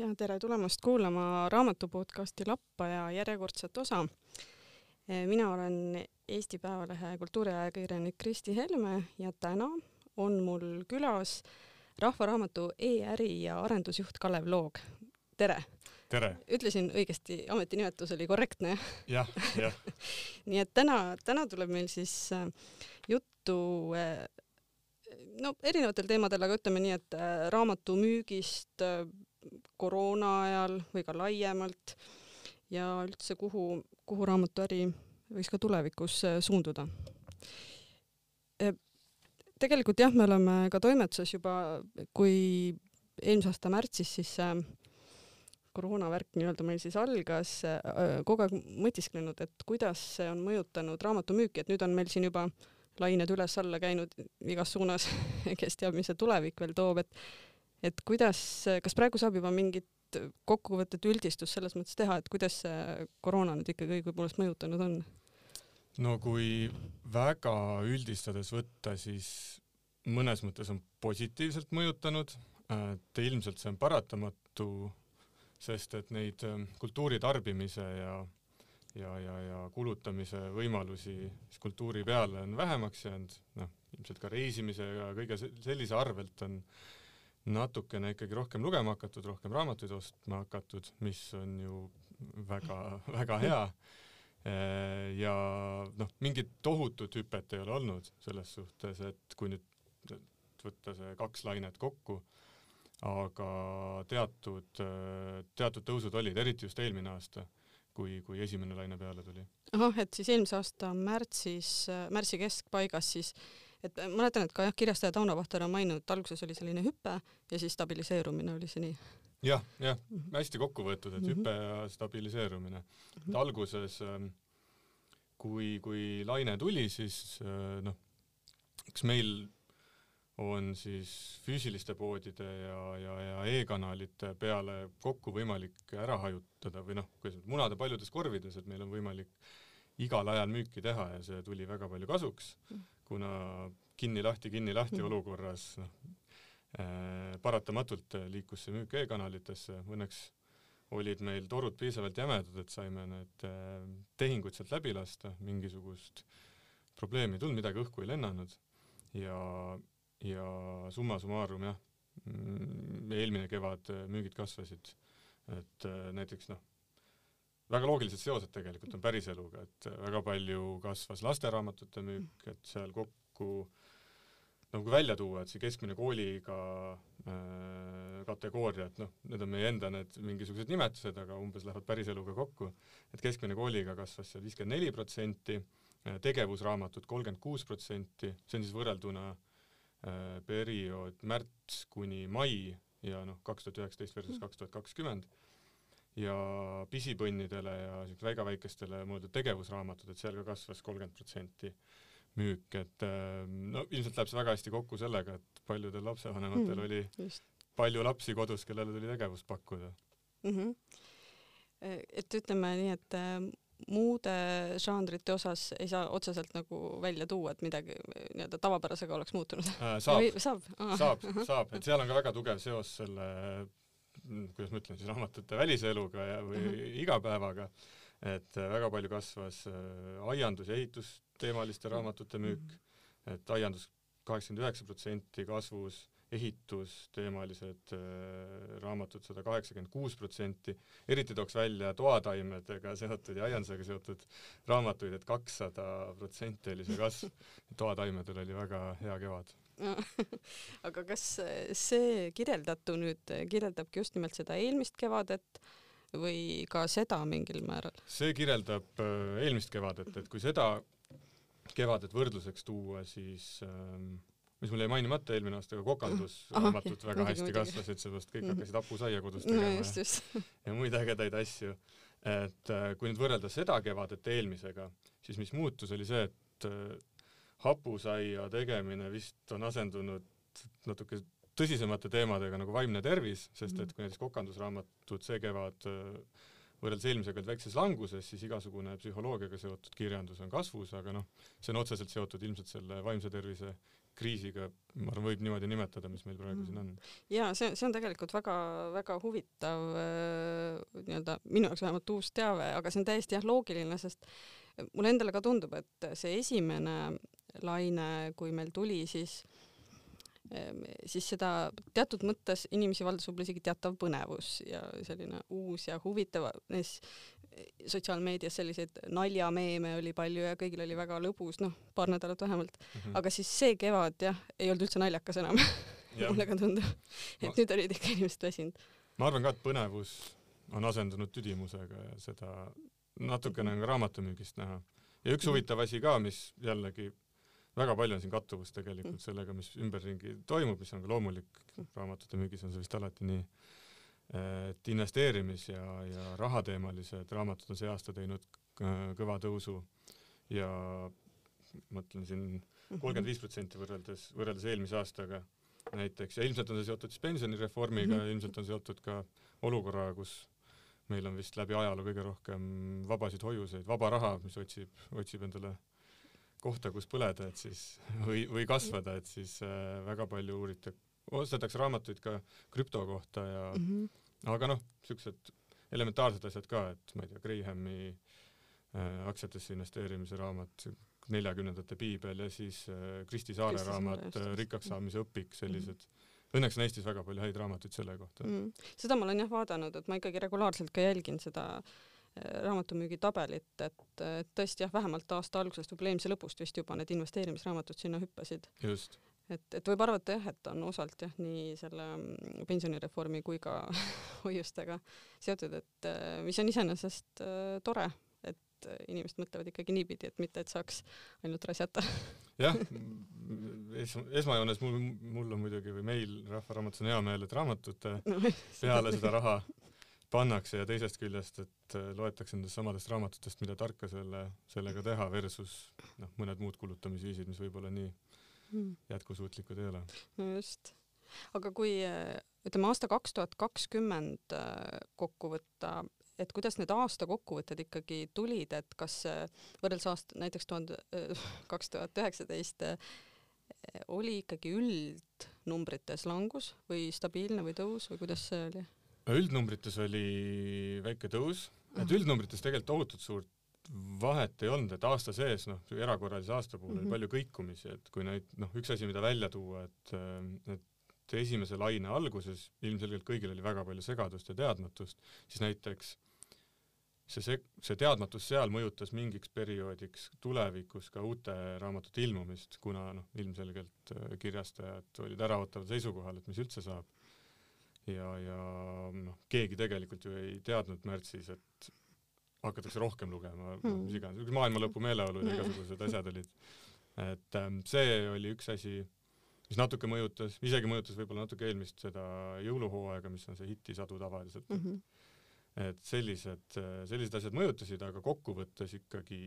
ja tere tulemast kuulama raamatu podcasti Lappaja järjekordset osa. mina olen Eesti Päevalehe kultuuriajakirjanik Kristi Helme ja täna on mul külas Rahva Raamatu e-äri ja arendusjuht Kalev Loog. tere! tere! ütlesin õigesti, ametinimetus oli korrektne? jah, jah nii et täna, täna tuleb meil siis äh, juttu äh, no erinevatel teemadel, aga ütleme nii, et raamatu müügist koroona ajal või ka laiemalt ja üldse, kuhu, kuhu raamatuäri võiks ka tulevikus äh, suunduda. Äh, tegelikult jah, me oleme ka toimetuses juba, kui eelmise aasta märtsis siis see äh, koroonavärk nii-öelda meil siis algas, kogu aeg mõtisklenud, et kuidas see on mõjutanud raamatumüüki, et nüüd on meil siin juba lained üles-alla käinud igas suunas kes teab, mis see tulevik veel toob, et et kuidas, kas praegu saab juba mingit kokkuvõtet, üldistust selles mõttes teha, et kuidas see koroona nüüd ikkagi õigupoolest mõjutanud on? no kui väga üldistades võtta, siis mõnes mõttes on positiivselt mõjutanud, et ilmselt see on paratamatu, sest et neid ähm, kultuuri tarbimise ja ja, ja, ja kulutamise võimalusi siis kultuuri peale on vähemaks jäänud, noh, ilmselt ka reisimise ja kõige sellise arvelt on äh, natukene ikkagi rohkem lugema hakatud, rohkem raamatuid ostma hakatud, mis on ju väga-väga hea. ja noh, mingit tohutut hüpet ei ole olnud selles suhtes, et kui nüüd võtta see kaks lainet kokku, aga teatud, teatud tõusud olid, eriti just eelmine aasta, kui, kui esimene laine peale tuli. ahah, et siis eelmise aasta märtsis, märtsi keskpaigas siis et mäletan, et ka jah, kirjastaja Tauno Vahter on maininud, et alguses oli selline hüpe ja siis stabiliseerumine oli see nii ja,? jah, jah -hmm., hästi kokku võetud, et mm -hmm. hüpe ja stabiliseerumine mm. -hmm. alguses ähm, kui, kui laine tuli, siis äh, noh, eks meil on siis füüsiliste poodide ja, ja, ja e-kanalite peale kokku võimalik ära hajutada või noh, kuidas munada paljudes korvides, et meil on võimalik igal ajal müüki teha ja see tuli väga palju kasuks. Mm kuna kinni-lahti, kinni-lahti mm. olukorras noh äh,, paratamatult liikus see müük e-kanalitesse, õnneks olid meil torud piisavalt jämedad, et saime need äh, tehingud sealt läbi lasta, mingisugust probleemi ei tulnud, midagi õhku ei lennanud. Ja, ja summa summarum jah, mm, eelmine kevad müügid kasvasid, et äh, näiteks noh, väga loogilised seosed tegelikult on päriseluga, et väga palju kasvas lasteraamatute müük, et seal kokku no kui välja tuua, et see keskmine kooliga äh, kategooria, et noh, need on meie enda need mingisugused nimetused, aga umbes lähevad päriseluga kokku, et keskmine kooliga kasvas seal viiskümmend neli protsenti, äh, tegevusraamatud kolmkümmend kuus protsenti, see on siis võrrelduna äh, periood märts kuni mai ja noh, kaks tuhat üheksateist versus kaks tuhat kakskümmend ja pisipõnnidele ja siukse väga-väikestele mõeldud tegevusraamatud, et seal ka kasvas kolmkümmend protsenti müük, et ähm, no ilmselt läheb see väga hästi kokku sellega, et paljudel lapsevanematel mm, oli just. palju lapsi kodus, kellele tuli tegevust pakkuda mm. -hmm. et ütleme nii, et äh, muude žanrite osas ei saa otseselt nagu välja tuua, et midagi nii-öelda tavapärasega oleks muutunud äh,? saab, saab, saab, saab, et seal on ka väga tugev seos selle kuidas ma ütlen siis, raamatute välise eluga ja, või mm -hmm. igapäevaga, et äh, väga palju kasvas äh, aiandus- ja ehitusteemaliste mhm. raamatute müük, et aiandus kaheksakümmend üheksa protsenti kasvus, ehitusteemalised äh, raamatud sada kaheksakümmend kuus protsenti, eriti tooks välja toataimedega seotud ja aiandusega seotud raamatuid, et kakssada protsenti oli see kasv, toataimedel oli väga hea kevad aga kas see kirjeldatu nüüd kirjeldabki just nimelt seda eelmist kevadet või ka seda mingil määral? see kirjeldab äh, eelmist kevadet, et kui seda kevadet võrdluseks tuua, siis ähm, mis mul jäi mainimata eelmine aasta, aga kokandusraamatud väga hästi muidugi. kasvasid, seepärast kõik mm hakkasid hapusaia kodus tegema no, just, just. ja muid ägedaid asju. et äh, kui nüüd võrrelda seda kevadet eelmisega, siis mis muutus, oli see, et äh, hapusaia tegemine vist on asendunud natuke tõsisemate teemadega nagu vaimne tervis, sest et kui näiteks kokandusraamatud see kevad äh, võrreldes eelmisega olid väikses languses, siis igasugune psühholoogiaga seotud kirjandus on kasvus, aga noh, see on otseselt seotud ilmselt selle vaimse tervise kriisiga, ma arvan, võib niimoodi nimetada, mis meil praegu siin on. ja see, see on tegelikult väga-väga huvitav äh, nii-öelda minu jaoks vähemalt uus teave, aga see on täiesti jah loogiline, sest mulle endale ka tundub, et see esimene laine, kui meil tuli, siis Ehm, siis seda teatud mõttes inimesi valdas võib-olla isegi teatav põnevus ja selline uus ja huvitav, sotsiaalmeedias selliseid naljameeme oli palju ja kõigil oli väga lõbus, noh, paar nädalat vähemalt mm. -hmm. aga siis see kevad jah, ei olnud üldse naljakas enam mulle ka tundub. et ma... nüüd olid ikka inimesed väsinud. ma arvan ka, et põnevus on asendunud tüdimusega ja seda natukene on ka raamatümüügist näha. ja üks huvitav asi ka, mis jällegi väga palju on siin kattuvust tegelikult mm. sellega, mis ümberringi toimub, mis on ka loomulik, raamatute müügis on see vist alati nii, et investeerimis- ja, ja rahateemalised raamatud on see aasta teinud kõva tõusu ja mõtlen siin mhm. kolmkümmend viis protsenti võrreldes, võrreldes eelmise aastaga näiteks ja ilmselt on see seotud siis pensionireformiga mm, -hmm. ilmselt on seotud ka olukorraga, kus meil on vist läbi ajaloo kõige rohkem vabasid hoiuseid, vaba raha, mis otsib, otsib endale kohta, kus põleda, et siis või, või kasvada, et siis äh, väga palju uurita-, ostetakse raamatuid ka krüpto kohta ja mm -hmm. aga noh, siuksed elementaarsed asjad ka, et ma ei tea, Grahami äh, aktsiatesse investeerimise raamat, neljakümnendate piibel ja siis äh, Kristi Saare Kristi raamat äh, Rikkaks saamise õpik, sellised mm -hmm Õnneks on Eestis väga palju häid raamatuid selle kohta mm.. seda ma olen jah vaadanud, et ma ikkagi regulaarselt ka jälgin seda äh, raamatumüügitabelit, et, et tõesti jah, vähemalt aasta algusest, võib-olla eelmise lõpust vist juba need investeerimisraamatud sinna hüppasid. just. Et, et võib arvata jah, et on osalt jah, nii selle mm, pensionireformi kui ka hoiustega seotud, et mis on iseenesest äh, tore, et inimesed mõtlevad ikkagi niipidi, et mitte, et saaks ainult raisata jah, es-, esmajoones mul, mul on muidugi või meil Rahva Raamatus on hea meel, et raamatute no, peale seda raha pannakse ja teisest küljest, et äh, loetakse nendest samadest raamatutest, mida tarka selle, sellega teha versus noh, mõned muud kulutamisviisid, mis võib-olla nii hmm. jätkusuutlikud ei ole. no just. aga kui ütleme aasta kaks tuhat kakskümmend kokku võtta, et kuidas need aasta kokkuvõtted ikkagi tulid, et kas võrreldes aasta näiteks tuhande, kaks tuhat üheksateist oli ikkagi üldnumbrites langus või stabiilne või tõus või kuidas see oli? üldnumbrites oli väike tõus, et üldnumbrites tegelikult tohutult suurt vahet ei olnud, et aasta sees, noh, erakorralise aasta puhul mm -hmm. oli mhm. palju kõikumisi, et kui neid, noh, üks asi, mida välja tuua, et, et esimese laine alguses ilmselgelt kõigil oli väga palju segadust ja teadmatust, siis näiteks see, see, see teadmatus seal mõjutas mingiks perioodiks tulevikus ka uute raamatute ilmumist, kuna noh, ilmselgelt äh, kirjastajad olid äraootaval seisukohal, et mis üldse saab ja, ja noh, keegi tegelikult ju ei teadnud märtsis, et hakatakse rohkem lugema mm., mis iganes, maailma lõpu meeleolud ja igasugused asjad olid. et ähm, see oli üks asi, mis natuke mõjutas, isegi mõjutas võib-olla natuke eelmist seda jõuluhooaega, mis on see hitisadu tavaliselt mm. -hmm. et sellised, sellised asjad mõjutasid, aga kokkuvõttes ikkagi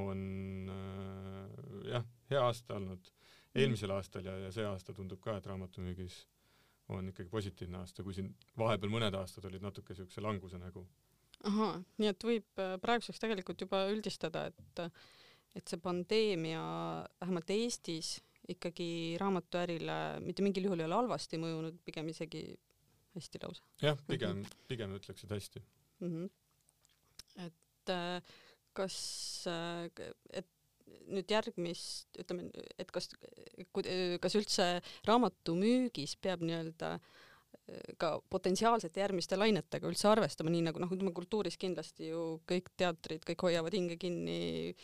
on äh, jah, hea aasta olnud eelmisel aastal ja, ja see aasta tundub ka, et raamatumüügis on ikkagi positiivne aasta, kui siin vahepeal mõned aastad olid natuke niisuguse languse nägu. Ahah, nii et võib äh, praeguseks tegelikult juba üldistada, et et see pandeemia vähemalt Eestis ikkagi raamatuärile mitte mingil juhul ei ole halvasti mõjunud, pigem isegi hästi lausa. jah, pigem -hmm. pigem ütleks, et hästi mm. -hmm. et äh, kas, äh, et nüüd järgmist, ütleme, et kas, kas üldse raamatumüügis peab nii-öelda äh, ka potentsiaalsete järgmiste lainetega üldse arvestama, nii nagu noh, ütleme kultuuris kindlasti ju kõik teatrid, kõik hoiavad hinge kinni,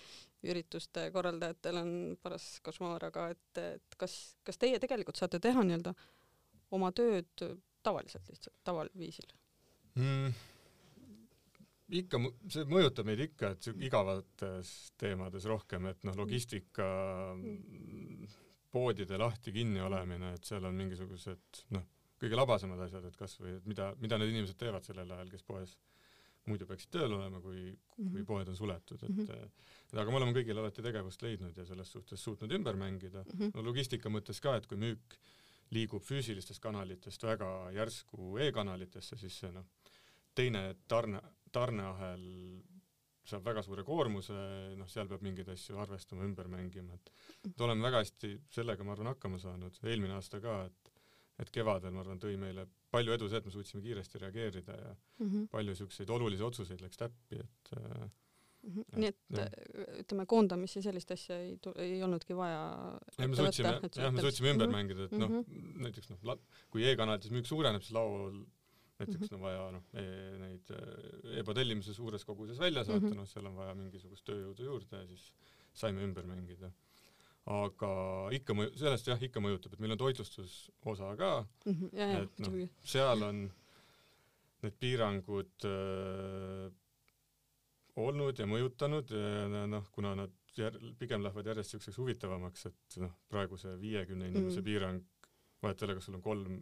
ürituste korraldajatel on paras košmaar, aga et, et kas, kas teie tegelikult saate teha nii-öelda oma tööd tavaliselt lihtsalt, tavaliselt mm.? ikka, see mõjutab meid ikka, et igavates teemades rohkem, et noh, logistika, poodide lahti kinni olemine, et seal on mingisugused noh, kõige labasemad asjad, et kas või et mida, mida need inimesed teevad sellel ajal, kes poes muidu peaksid tööl olema, kui, kui mhm. poed on suletud, et mm -hmm. et aga me oleme kõigil alati tegevust leidnud ja selles suhtes suutnud ümber mängida mm. -hmm. no logistika mõttes ka, et kui müük liigub füüsilistest kanalitest väga järsku e-kanalitesse, siis see noh, teine tarne, tarneahel saab väga suure koormuse, noh, seal peab mingeid asju arvestama, ümber mängima, et et oleme väga hästi sellega, ma arvan, hakkama saanud, eelmine aasta ka, et et kevadel, ma arvan, tõi meile palju edu see, et me suutsime kiiresti reageerida ja mm -hmm. palju siukseid olulisi otsuseid läks täppi, et äh, Mm -hmm. nii et jah. äh, ütleme, koondamisi, sellist asja ei, ei olnudki vaja ja me suutsime, jah, me suutsime ümber Mhm. mängida, et noh mm,, näiteks noh, kui e-kanalites müük suureneb, siis laol näiteks Mhm. on vaja noh e, neid äh, e-potellimusi suures koguses välja saata mm. -hmm. noh, seal on vaja mingisugust tööjõudu juurde ja siis saime ümber mängida. Aga ikka mõju-, sellest jah, ikka mõjutab, et meil on toitlustusosa ka, Mhm, ja, ja et noh, seal on need piirangud öö, olnud ja mõjutanud ja noh, kuna nad jär-, pigem lähevad järjest siukseks huvitavamaks, et noh, praegu see viiekümne inimese Mm. piirang, vahet ei ole, kas sul on kolm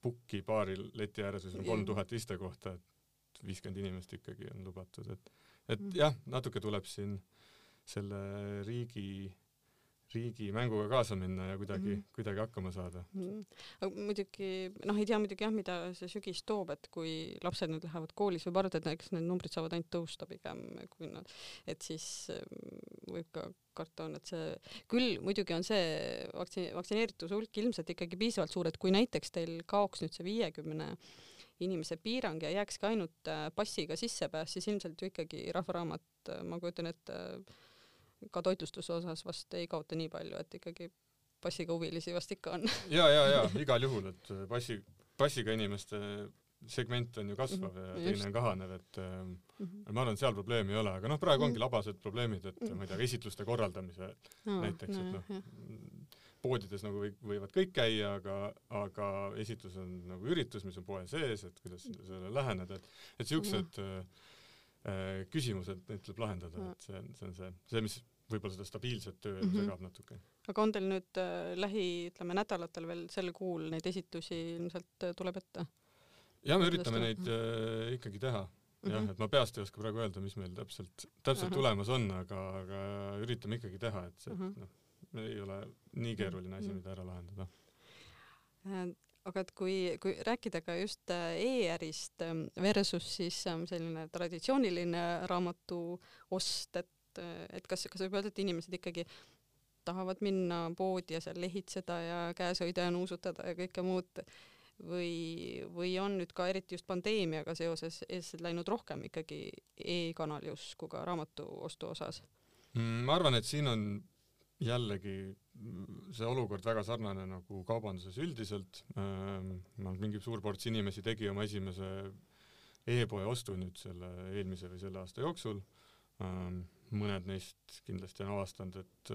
pukki baaril leti ääres või sul on Jah. kolm tuhat istekohta, et viiskümmend inimest ikkagi on lubatud, et et Mm. jah, natuke tuleb siin selle riigi riigi mänguga kaasa minna ja kuidagi mm. -hmm. kuidagi hakkama saada. Mm. aga muidugi noh, ei tea muidugi jah, mida see sügis toob, et kui lapsed nüüd lähevad koolis või pardad, eks need numbrid saavad ainult tõusta pigem, kui nad, et siis mm, võib ka karta on, et see, küll muidugi on see vaktsine-, vaktsineerituse hulk ilmselt ikkagi piisavalt suur, et kui näiteks teil kaoks nüüd see viiekümne inimese piirang ja jääkski ainult äh, passiga sissepääs, siis ilmselt ju ikkagi Rahvaraamat, ma kujutan ette, ka toitlustuse osas vast ei kaota nii palju, et ikkagi passiga huvilisi vast ikka on ja, ja, ja igal juhul, et äh, passi, passiga inimeste segment on ju kasvav ja Mhm, teine just. on kahanev, et mm. ma arvan, et seal probleemi ei ole, aga noh, praegu ongi Mhm. labased probleemid, et ma ei tea, esitluste korraldamise Aa, näiteks, et nojah, noh jah., poodides nagu või, võivad kõik käia, aga, aga esitus on nagu üritus, mis on poe sees, et kuidas sellele läheneda, et, et siuksed äh, äh, küsimused, neid tuleb lahendada, Mhm. et see on, see on see, see, mis võib-olla seda stabiilset tööelu Mhm. segab natuke. aga on teil nüüd äh, lähi, ütleme nädalatel veel sel kuul neid esitusi ilmselt äh, tuleb ette ja me üritame neid äh, ikkagi teha mm? jah, et ma peast ei oska praegu öelda, mis meil täpselt, täpselt Ahah. tulemas on, aga, aga üritame ikkagi teha, et see Ahah. noh, ei ole nii keeruline asi, Mhm. mida ära lahendada. Äh, aga et kui, kui rääkida ka just äh, e-ärist ähm, versus siis ähm, selline traditsiooniline raamatuost, et, et kas, kas võib öelda, et inimesed ikkagi tahavad minna poodi ja seal lehitseda ja käes hoida ja nuusutada ja kõike muud või, või on nüüd ka eriti just pandeemiaga seoses eeskätt läinud rohkem ikkagi e-kanali usku ka raamatuostu osas Mm, ma arvan, et siin on jällegi see olukord väga sarnane nagu kaubanduses üldiselt. noh, mingi suur ports inimesi tegi oma esimese e-poe ostu nüüd selle eelmise või selle aasta jooksul. Mõned neist kindlasti on avastanud, et,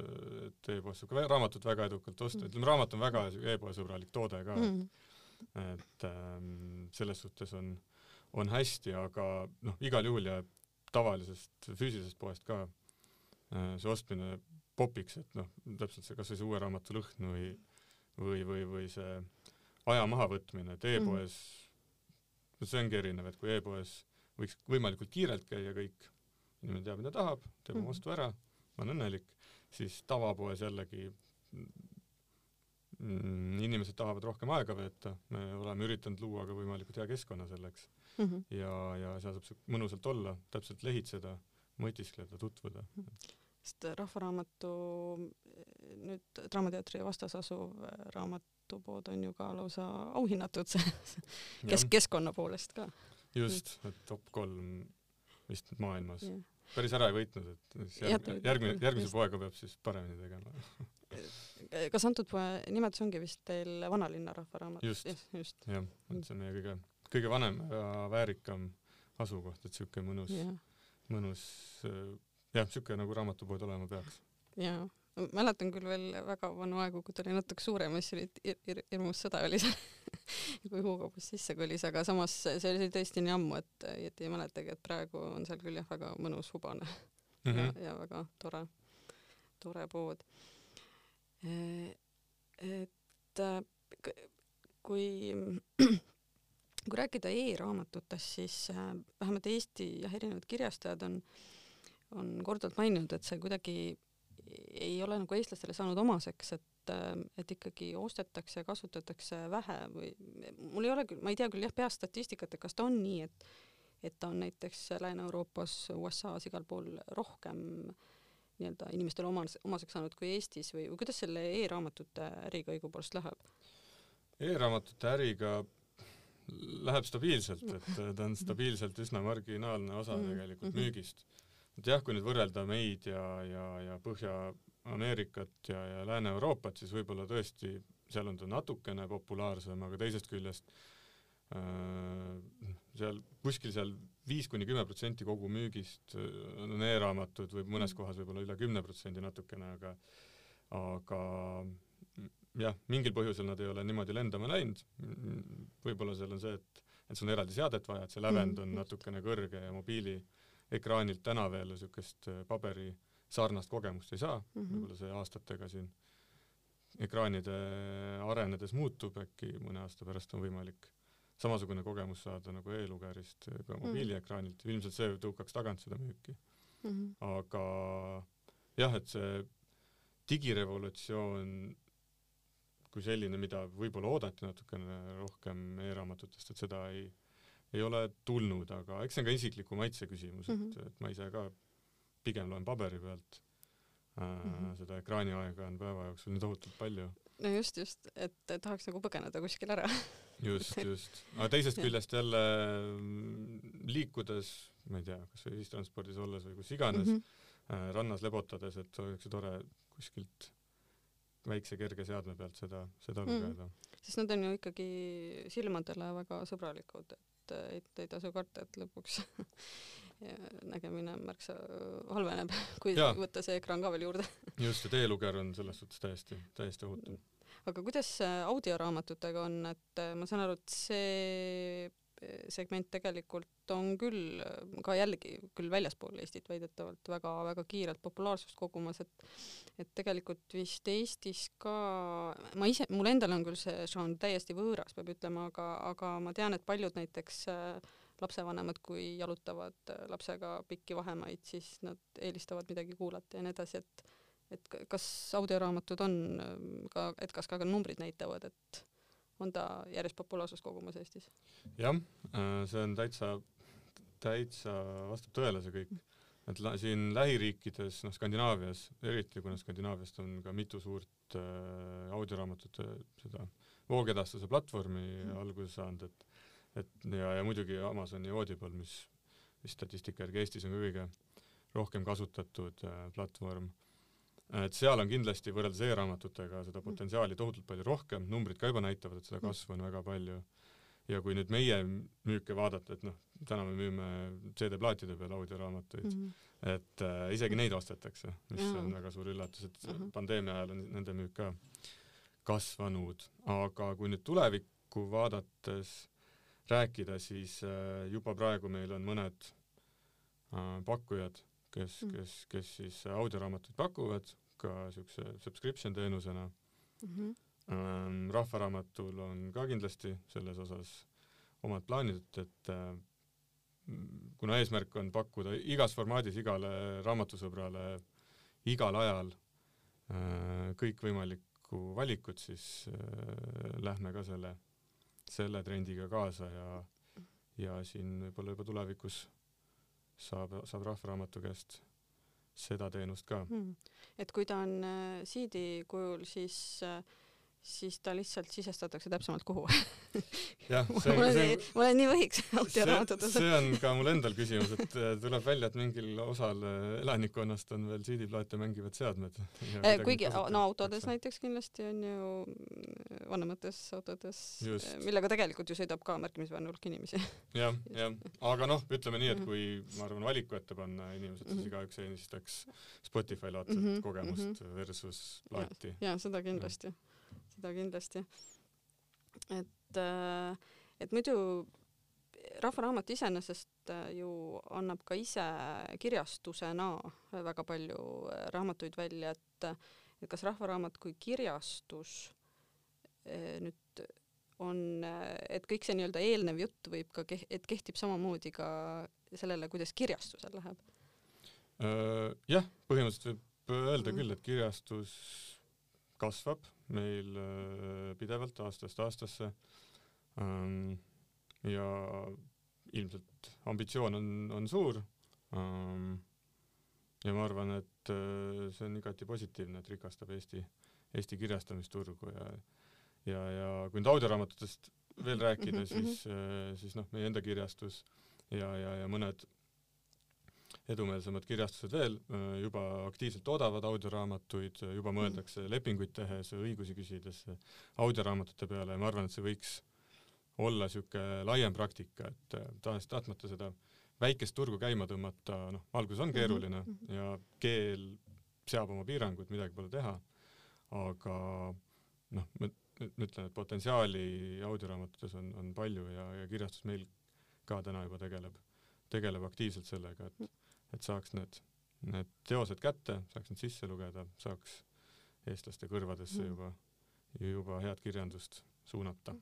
et e-poes saab ka raamatut väga edukalt osta, Mm. ütleme, raamat on väga e-poe sõbralik toode ka mm., mm.. et ähm, selles suhtes on, on hästi, aga noh, igal juhul jääb tavalisest füüsilisest poest ka äh, see ostmine popiks, et noh, täpselt see kasvõi see uue raamatu lõhn või, või, või, või see aja mahavõtmine, et e-poes mm., see ongi erinev, et kui e-poes võiks võimalikult kiirelt käia kõik, inimene teab, mida tahab, teeb oma Mhm. ostu ära, on õnnelik, siis tavapoes jällegi mm, inimesed tahavad rohkem aega veeta, me oleme üritanud luua ka võimalikult hea keskkonna selleks Mm -hmm. ja, ja seal saab mõnusalt olla, täpselt lehitseda, mõtiskleda, tutvuda. sest Rahvaraamatu nüüd Draamateatri vastas asuv äh, raamatupood on ju ka lausa auhinnatud kes-, keskkonna poolest ka. just, et top kolm vist maailmas. jah. Päris ära ei võitnud, et järg, järgmine, järgmise poega peab siis paremini tegema. kas antud poe nimetus ongi vist teil Vanalinna Rahvaraamat? Just. just, jah, et see on meie kõige, kõige vanem ja väärikam asukoht, et siuke mõnus, mõnus jah, siuke nagu raamatupood olema peaks. jaa. mäletan küll veel väga vanu aegu, kui ta oli natuke suurem siis oli hir- hir- hirmus sõda oli seal kui Hugo Boss sisse kolis, aga samas see oli tõesti nii ammu, et, et ei mäletagi, et praegu on seal küll jah, väga mõnus hubane Mm ja -hmm., ja väga tore, tore pood. et äh, kui, kui rääkida e-raamatutest, siis äh, vähemalt Eesti jah, erinevad kirjastajad on, on korduvalt maininud, et see kuidagi ei ole nagu eestlastele saanud omaseks, et et ikkagi ostetakse ja kasutatakse vähe või mul ei ole küll, ma ei tea küll jah, peast statistikat, et kas ta on nii, et et ta on näiteks Lääne-Euroopas, USA-s igal pool rohkem nii-öelda inimestele omas, omaseks saanud kui Eestis või, või kuidas selle e-raamatute äriga õigupoolest läheb e? e-raamatute äriga läheb stabiilselt, et ta on stabiilselt üsna marginaalne osa mm. tegelikult mm -hmm. müügist. et jah, kui nüüd võrrelda meid ja, ja, ja Põhja-Ameerikat ja, ja Lääne-Euroopat, siis võib-olla tõesti seal on ta natukene populaarsem, aga teisest küljest äh, seal kuskil seal viis kuni kümme protsenti kogu müügist äh, on e-raamatud või mõnes mm. kohas võib-olla üle kümne protsendi natukene, aga aga jah, mingil põhjusel nad ei ole niimoodi lendama läinud. võib-olla seal on see, et, et sul on eraldi seadet vaja, et see lävend on natukene kõrge ja mobiiliekraanilt täna veel niisugust äh, paberi sarnast kogemust ei saa mm -hmm., võib-olla see aastatega siin ekraanide arenedes muutub, äkki mõne aasta pärast on võimalik samasugune kogemus saada nagu e-lugerist ka mhm. mobiiliekraanilt mm., ilmselt see tõukaks tagant seda müüki mm. -hmm. aga jah, et see digirevolutsioon kui selline, mida võib-olla oodati natukene rohkem e-raamatutest, et seda ei, ei ole tulnud, aga eks see on ka isikliku maitse küsimus mm, -hmm. et, mhm. et ma ise ka pigem loen paberi pealt. Mm -hmm. seda ekraaniaega on päeva jooksul nii tohutult palju. no just, just, et tahaks nagu põgeneda kuskile ära just, just. aga teisest küljest jälle mm, liikudes, ma ei tea, kas või ühistranspordis olles või kus iganes mm, -hmm. rannas lebotades, et oleks ju tore kuskilt väikse kerge seadme pealt seda, seda mm. lugeda sest nad on ju ikkagi silmadele väga sõbralikud, et ei, ei tasu karta, et lõpuks nägemine märksa halveneb, kui ja. võtta see ekraan ka veel juurde just, et e-luger on selles suhtes täiesti, täiesti ohutu. aga kuidas audioraamatutega on, et ma saan aru, et see segment tegelikult on küll ka jällegi küll väljaspool Eestit väidetavalt väga-väga kiirelt populaarsust kogumas, et et tegelikult vist Eestis ka, ma ise, mul endal on küll see žanr täiesti võõras, peab ütlema, aga, aga ma tean, et paljud näiteks äh, lapsevanemad, kui jalutavad äh, lapsega pikki vahemaid, siis nad eelistavad midagi kuulata ja nii edasi, et et kas audioraamatud on äh, ka, et kas ka numbrid näitavad, et on ta järjest populaarsust kogumas Eestis? jah, äh, see on täitsa, täitsa vastab tõele see kõik. et la, siin lähiriikides, noh Skandinaavias eriti, kuna Skandinaaviast on ka mitu suurt äh, audioraamatute seda voogedastuse platvormi mm. alguse saanud, et et ja, ja muidugi Amazoni Audible, mis, mis statistika järgi Eestis on kõige rohkem kasutatud äh, platvorm et seal on kindlasti võrreldes e-raamatutega seda potentsiaali tohutult palju rohkem, numbrid ka juba näitavad, et seda kasvu on väga palju. ja kui nüüd meie müüke vaadata, et noh, täna me müüme CD-plaatide peal audioraamatuid mm, -hmm. et äh, isegi neid ostetakse, mis mm -hmm. on väga suur üllatus, et mm -hmm. pandeemia ajal on nende müük ka kasvanud, aga kui nüüd tulevikku vaadates rääkida, siis äh, juba praegu meil on mõned äh, pakkujad kes mm., kes, kes siis audioraamatuid pakuvad ka siukse subscription teenusena mm. -hmm. rahvaraamatul on ka kindlasti selles osas omad plaanid, et äh, kuna eesmärk on pakkuda igas formaadis igale raamatusõbrale igal ajal kõikvõimalikku valikut, siis äh, lähme ka selle, selle trendiga kaasa ja, ja siin võib-olla juba tulevikus saab, saab Rahvaraamatu käest seda teenust ka. Hmm.. et kui ta on äh, CD kujul, siis äh, siis ta lihtsalt sisestatakse täpsemalt kuhu jah, see on, see ma olen nii võhiks autoraamatutes. see on ka mul endal küsimus, et äh, tuleb välja, et mingil osal äh, elanikkonnast on veel CD-plaate mängivad seadmed. Äh, kuigi no autodes näiteks kindlasti on ju vanemates autodes, millega tegelikult ju sõidab ka märkimisväärne hulk inimesi. jah, jah, aga noh, ütleme nii, et mhm. kui ma arvan, valiku ette panna inimesed, siis mhm. igaüks eelistaks Spotify laadset -hmm. kogemust versus plaati. ja seda kindlasti ja seda kindlasti. et, äh, et muidu Rahvaraamat iseenesest äh, ju annab ka ise kirjastusena väga palju äh, raamatuid välja, et et kas Rahvaraamat kui kirjastus nüüd on, et kõik see nii-öelda eelnev jutt võib ka, et kehtib samamoodi ka sellele, kuidas kirjastusel läheb? jah, põhimõtteliselt võib öelda küll, et kirjastus kasvab meil äh, pidevalt aastast aastasse. Ähm, ja ilmselt ambitsioon on, on suur ähm, ja ma arvan, et äh, see on igati positiivne, et rikastab Eesti, Eesti kirjastamisturgu ja ja, ja kui nüüd audioraamatutest veel rääkida, Mhm, mhm. siis, äh, siis noh, meie enda kirjastus ja, ja, ja mõned edumeelsemad kirjastused veel äh, juba aktiivselt toodavad audioraamatuid, juba mõeldakse lepinguid tehes, õigusi küsides audioraamatute peale ja ma arvan, et see võiks olla niisugune laiem praktika, et äh, tahes-tahtmata seda väikest turgu käima tõmmata, noh, alguses on keeruline Mhm, mhm. ja keel seab oma piirangud, midagi pole teha, aga noh, ma ma ütlen, et potentsiaali audioraamatutes on, on palju ja, ja kirjastus meil ka täna juba tegeleb, tegeleb aktiivselt sellega, et, et saaks need, need teosed kätte, saaks need sisse lugeda, saaks eestlaste kõrvadesse Mhm. juba, juba head kirjandust suunata.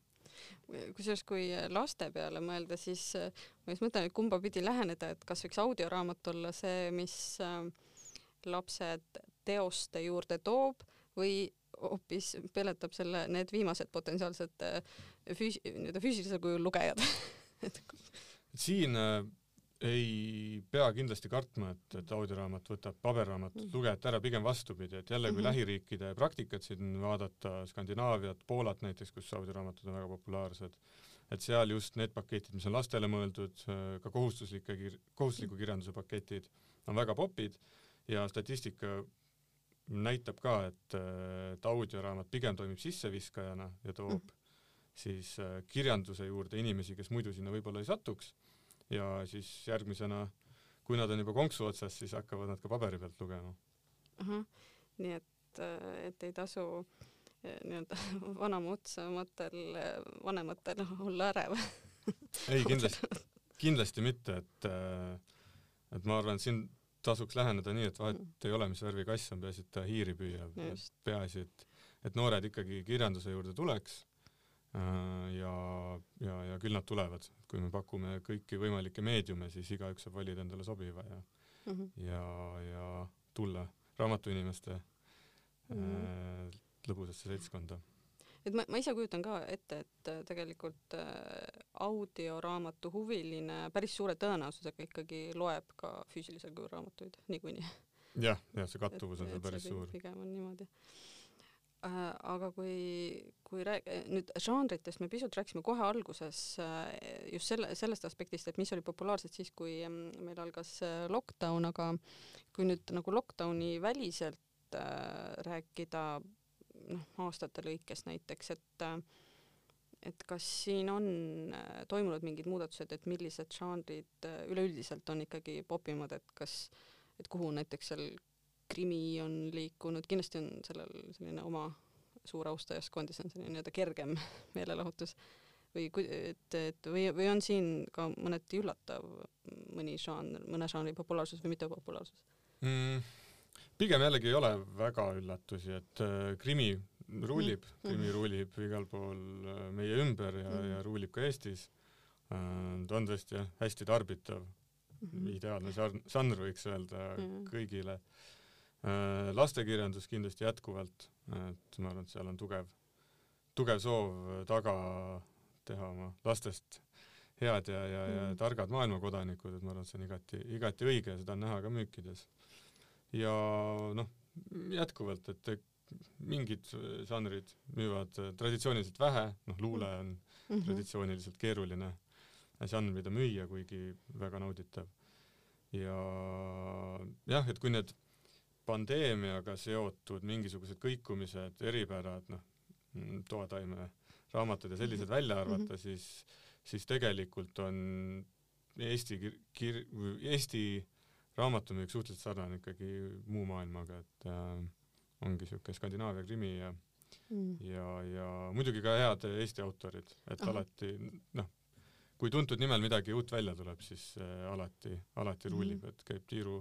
kusjuures kui laste peale mõelda, siis äh, ma just mõtlen, et kumba pidi läheneda, et kas võiks audioraamat olla see, mis äh, lapsed teoste juurde toob või hoopis peletab selle, need viimased potentsiaalsed äh, füüs-, nii-öelda füüsilisel kujul lugejad et siin ei pea kindlasti kartma, et, et audioraamat võtab paberraamatut Mm. lugejalt ära, pigem vastupidi, et jälle, kui Mhm. lähiriikide praktikat siin vaadata, Skandinaaviat, Poolat näiteks, kus audioraamatud on väga populaarsed, et seal just need paketid, mis on lastele mõeldud, ka kohustuslike kohustusliku kirjanduse paketid, on väga popid ja statistika näitab ka, et, et audioraamat pigem toimib sisseviskajana ja toob Mm. siis äh, kirjanduse juurde inimesi, kes muidu sinna võib-olla ei satuks ja siis järgmisena, kui nad on juba konksu otsas, siis hakkavad nad ka paberi pealt lugema. ahah, nii et, et ei tasu eh, nii-öelda vanamutseematel eh, vanematel olla ärev. ei, kindlasti, kindlasti mitte, et äh, et ma arvan, et siin tasuks läheneda nii, et vahet ei ole, mis värvi kass on, peaasi, et ta hiiri püüab. Peaasi, et, et noored ikkagi kirjanduse juurde tuleks äh, ja, ja, ja küll nad tulevad. kui me pakume kõiki võimalikke meediume, siis igaüks saab valida endale sobiva ja, Mhm. ja, ja tulla raamatuinimeste äh, lõbusasse seltskonda. et ma, ma ise kujutan ka ette, et äh, tegelikult äh, audioraamatu huviline päris suure tõenäosusega ikkagi loeb ka füüsilisel kujul raamatuid niikuinii. jah, jah, see kattuvus on Et- seal et see päris suur. pigem on niimoodi äh, aga kui, kui rääg-, nüüd žanritest me pisut rääkisime kohe alguses äh, just selle, sellest aspektist, et mis oli populaarsed siis, kui mm, meil algas äh, lockdown, aga kui nüüd nagu lockdowni väliselt äh, rääkida noh, aastate lõikes näiteks, et äh, et kas siin on äh, toimunud mingid muudatused, et millised žanrid äh, üleüldiselt on ikkagi popimad, et kas, et kuhu näiteks seal krimi on liikunud, kindlasti on sellel selline oma suur austajaskond ja see on selline nii-öelda kergem meelelahutus või kui, et, et või, või on siin ka mõneti üllatav mõni žanr, mõne žanri populaarsus või mittepopulaarsus mm,? pigem jällegi ei ole väga üllatusi, et äh, krimi rullib mm, krimi rullib igal pool äh, meie ümber ja mm, ja rullib ka Eestis äh, ta on tõesti jah, hästi tarbitav mm. -hmm. ideaalne žanr, võiks öelda Mhm. kõigile äh, lastekirjandus kindlasti jätkuvalt, et ma arvan, et seal on tugev, tugev soov taga teha oma lastest head ja, ja, ja Mhm. targad maailmakodanikud, et ma arvan, et see on igati, igati õige ja seda on näha ka müükides. ja noh, jätkuvalt, et mingid žanrid müüvad traditsiooniliselt vähe, noh, luule on Mm -hmm. traditsiooniliselt keeruline žanr, mida müüa, kuigi väga nauditav. ja jah, et kui need pandeemiaga seotud mingisugused kõikumised, eripärad, noh, toataime raamatud ja sellised välja arvata, siis, siis tegelikult on Eesti kir-, kir-, Eesti raamatumüük suhteliselt sarnane ikkagi muu maailmaga, et äh, ongi siuke Skandinaavia krimi ja Mm. ja, ja muidugi ka head Eesti autorid, et Ahah. alati noh, kui tuntud nimel midagi uut välja tuleb, siis äh, alati, alati rullib, et käib tiiru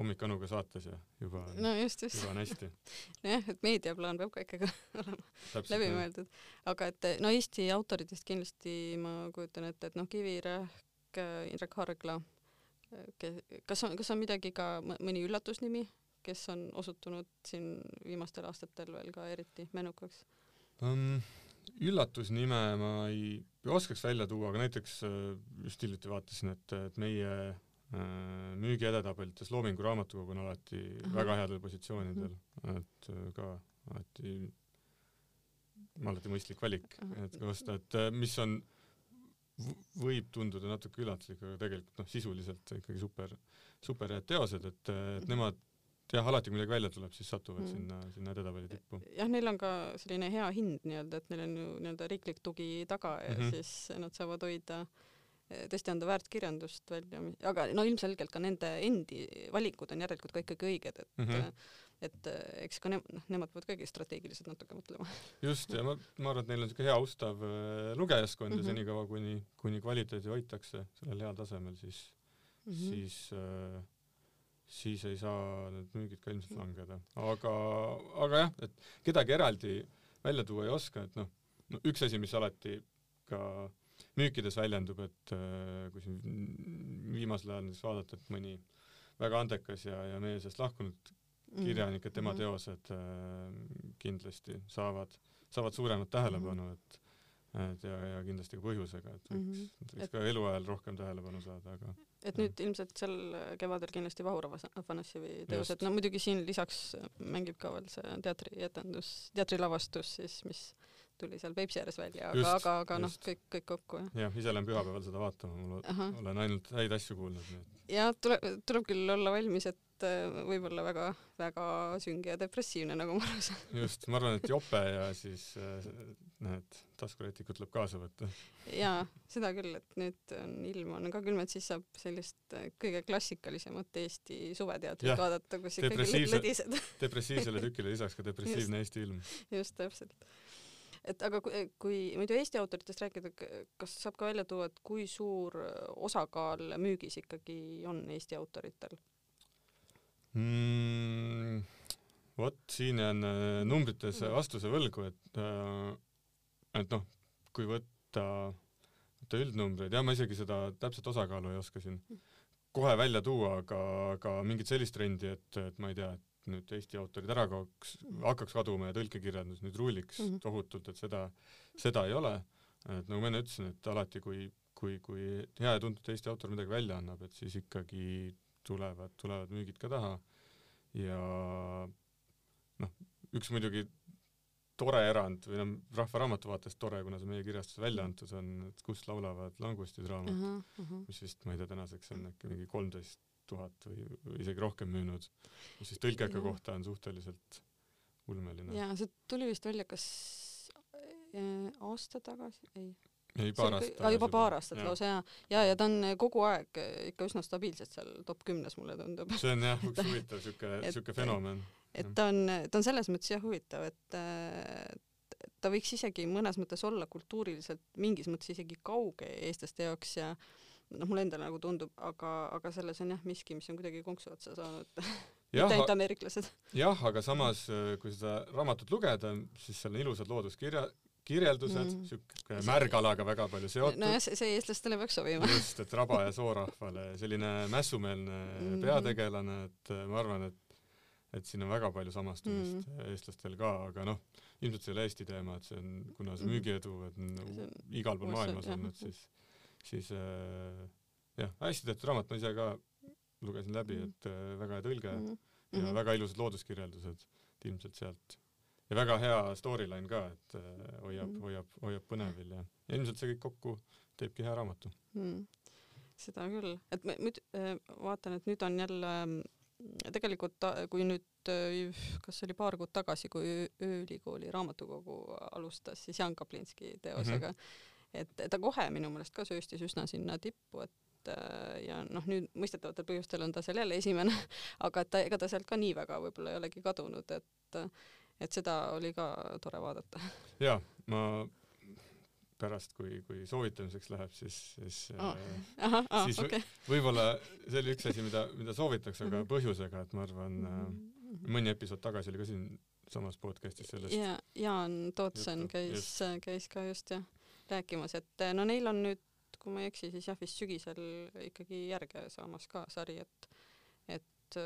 hommikanuga saates ja juba no just, just. juba on hästi. nojah, et meediaplaan peab ka ikkagi olema läbi mõeldud, aga et no Eesti autoritest kindlasti ma kujutan ette, et noh, Kivirähk, Indrek Hargla, kas on, kas on midagi ka mõ- mõni üllatusnimi, kes on osutunud siin viimastel aastatel veel ka eriti menukaks? um, üllatusnime ma ei, oskaks välja tuua, aga näiteks äh, just hiljuti vaatasin, et, et meie müügi edetabelites Loomingu Raamatukogu on alati Aha. väga headel positsioonidel, et äh, ka alati, alati mõistlik valik, et kui osta, et mis on, võib tunduda natuke üllatuslik, aga tegelikult noh, sisuliselt ikkagi super, super head teosed, et, et nemad jah, alati kui midagi välja tuleb, siis satuvad mm. sinna, sinna edetabeli tippu. jah, neil on ka selline hea hind nii-öelda, et neil on ju nii-öelda riiklik tugi taga ja mm -hmm. siis nad saavad hoida, tõesti anda väärtkirjandust välja, aga no ilmselgelt ka nende endi valikud on järelikult ka ikkagi õiged, et mm -hmm. et eks ka ne-, noh, nemad peavad kõigi strateegiliselt natuke mõtlema. just, ja ma, ma arvan, et neil on niisugune hea austav äh, lugejaskond mm -hmm. ja mhm. senikaua, kuni, kuni kvaliteedi hoitakse sellel heal tasemel, siis mm, -hmm. siis äh, siis ei saa need müügid ka ilmselt langeda. aga, aga jah, et kedagi eraldi välja tuua ei oska, et noh, no üks asi, mis alati ka müükides väljendub, et äh, kui siin viimasel ajal näiteks vaadata, et mõni väga andekas ja, ja meie seast lahkunud mm. kirjanik, et tema mm. teosed äh, kindlasti saavad, saavad suuremat tähelepanu, et et ja, ja kindlasti ka põhjusega, et võiks mm, -hmm. võiks et, ka eluajal rohkem tähelepanu saada, aga et nüüd ja. ilmselt sel kevadel kindlasti Vahur Afanasjevi teosed, no muidugi siin lisaks mängib ka veel see teatrietendus, teatrilavastus siis, mis tuli seal Peipsi ääres välja, aga, aga, aga noh, kõik, kõik kokku jah. jah, ise lähen pühapäeval seda vaatama, mul Aha. olen ainult häid asju kuulnud, nii et. ja tuleb, tuleb küll olla valmis, et äh, võib-olla väga-väga sünge ja depressiivne, nagu ma aru saan. just, ma arvan, et jope ja siis äh, need taskurätikud tuleb kaasa võtta. jaa, seda küll, et nüüd on ilm on ka külm, et siis saab sellist äh, kõige klassikalisemat Eesti suveteatrit vaadata, kus ikkagi lõdised. depressiivsele tükile lisaks ka depressiivne just, Eesti ilm. just, täpselt et aga kui, kui muidu Eesti autoritest rääkida, kas saab ka välja tuua, et kui suur osakaal müügis ikkagi on Eesti autoritel? mm,? vot siin jään äh, numbrites vastuse võlgu, et äh, et noh, kui võtta, võtta üldnumbreid, jah, ma isegi seda täpset osakaalu ei oska siin kohe välja tuua, aga, aga mingit sellist trendi, et, et ma ei tea, et nüüd Eesti autorid ära kaoks, hakkaks kaduma ja tõlkekirjandus nüüd ruuliks mm -hmm. tohutult, et seda, seda ei ole. et nagu ma enne ütlesin, et alati, kui, kui, kui hea ja tuntud Eesti autor midagi välja annab, et siis ikkagi tulevad, tulevad müügid ka taha ja noh, üks muidugi tore erand või noh, Rahva Raamatu vaatest tore, kuna see meie kirjastuses välja antud on, et Kust laulavad langustid raamat uh, -huh, uh, -huh. mis vist, ma ei tea, tänaseks on äkki mingi kolmteist tuhat või, isegi rohkem müünud, mis siis tõlkeka kohta on suhteliselt ulmeline. jaa, see tuli vist välja kas äh, aasta tagasi, ei ei, paar aastat tagasi. juba paar aastat lausa jaa. ja, ja ta on kogu aeg ikka üsna stabiilselt seal top kümnes, mulle tundub. see on jah, üks huvitav siuke, siuke fenomen. et ta on, ta on selles mõttes jah huvitav, et ta võiks isegi mõnes mõttes olla kultuuriliselt mingis mõttes isegi kauge eestlaste jaoks ja noh, mulle endale nagu tundub, aga, aga selles on jah miski, mis on kuidagi konksu otsa saanud mitte ainult ameeriklased. jah, aga samas, kui seda raamatut lugeda, siis seal on ilusad looduskirja, kirjeldused mm., siuke märgalaga väga palju seotud. nojah, see, see eestlastele peaks sobima. just, et raba ja soorahvale selline mässumeelne mm. peategelane, et äh, ma arvan, et et siin on väga palju samastumist mm. eestlastel ka, aga noh, ilmselt see ei ole Eesti teema, et see on, kuna see mhm. müügiedu on mm. igal pool maailmas olnud, siis, siis äh, jah, hästi tehtud raamat, ma ise ka lugesin läbi, mhm. et äh, väga hea tõlge mm. ja mm. väga ilusad looduskirjeldused, ilmselt sealt ja väga hea storyline ka, et äh, hoiab mm., hoiab, hoiab põnevil ja, ja ilmselt see kõik kokku teebki hea raamatu mm.. seda küll, et ma nüüd äh, vaatan, et nüüd on jälle mm, tegelikult kui nüüd äh, kas oli paar kuud tagasi, kui Ööülikooli raamatukogu alustas siis Jan Kaplinski teosega mm, -hmm. Et ta kohe minu meelest ka sööstis üsna sinna tippu, et ja noh, nüüd mõistetavatel põhjustel on ta seal jälle esimene, aga et ta, ega ta sealt ka nii väga võib-olla ei olegi kadunud, et et seda oli ka tore vaadata. jaa, ma pärast, kui, kui soovitamiseks läheb, siis, siis oh. Aha, ah, siis okay. võib-olla see oli üks asi, mida, mida soovitakse, aga -hmm. põhjusega, et ma arvan mm, -hmm. mõni episood tagasi oli ka siin samas podcast'is sellest. ja Jaan Tootsen käis, käis ka just jah rääkimas, et no neil on nüüd, kui ma ei eksi, siis jah, vist sügisel ikkagi järge saamas ka sari, et, et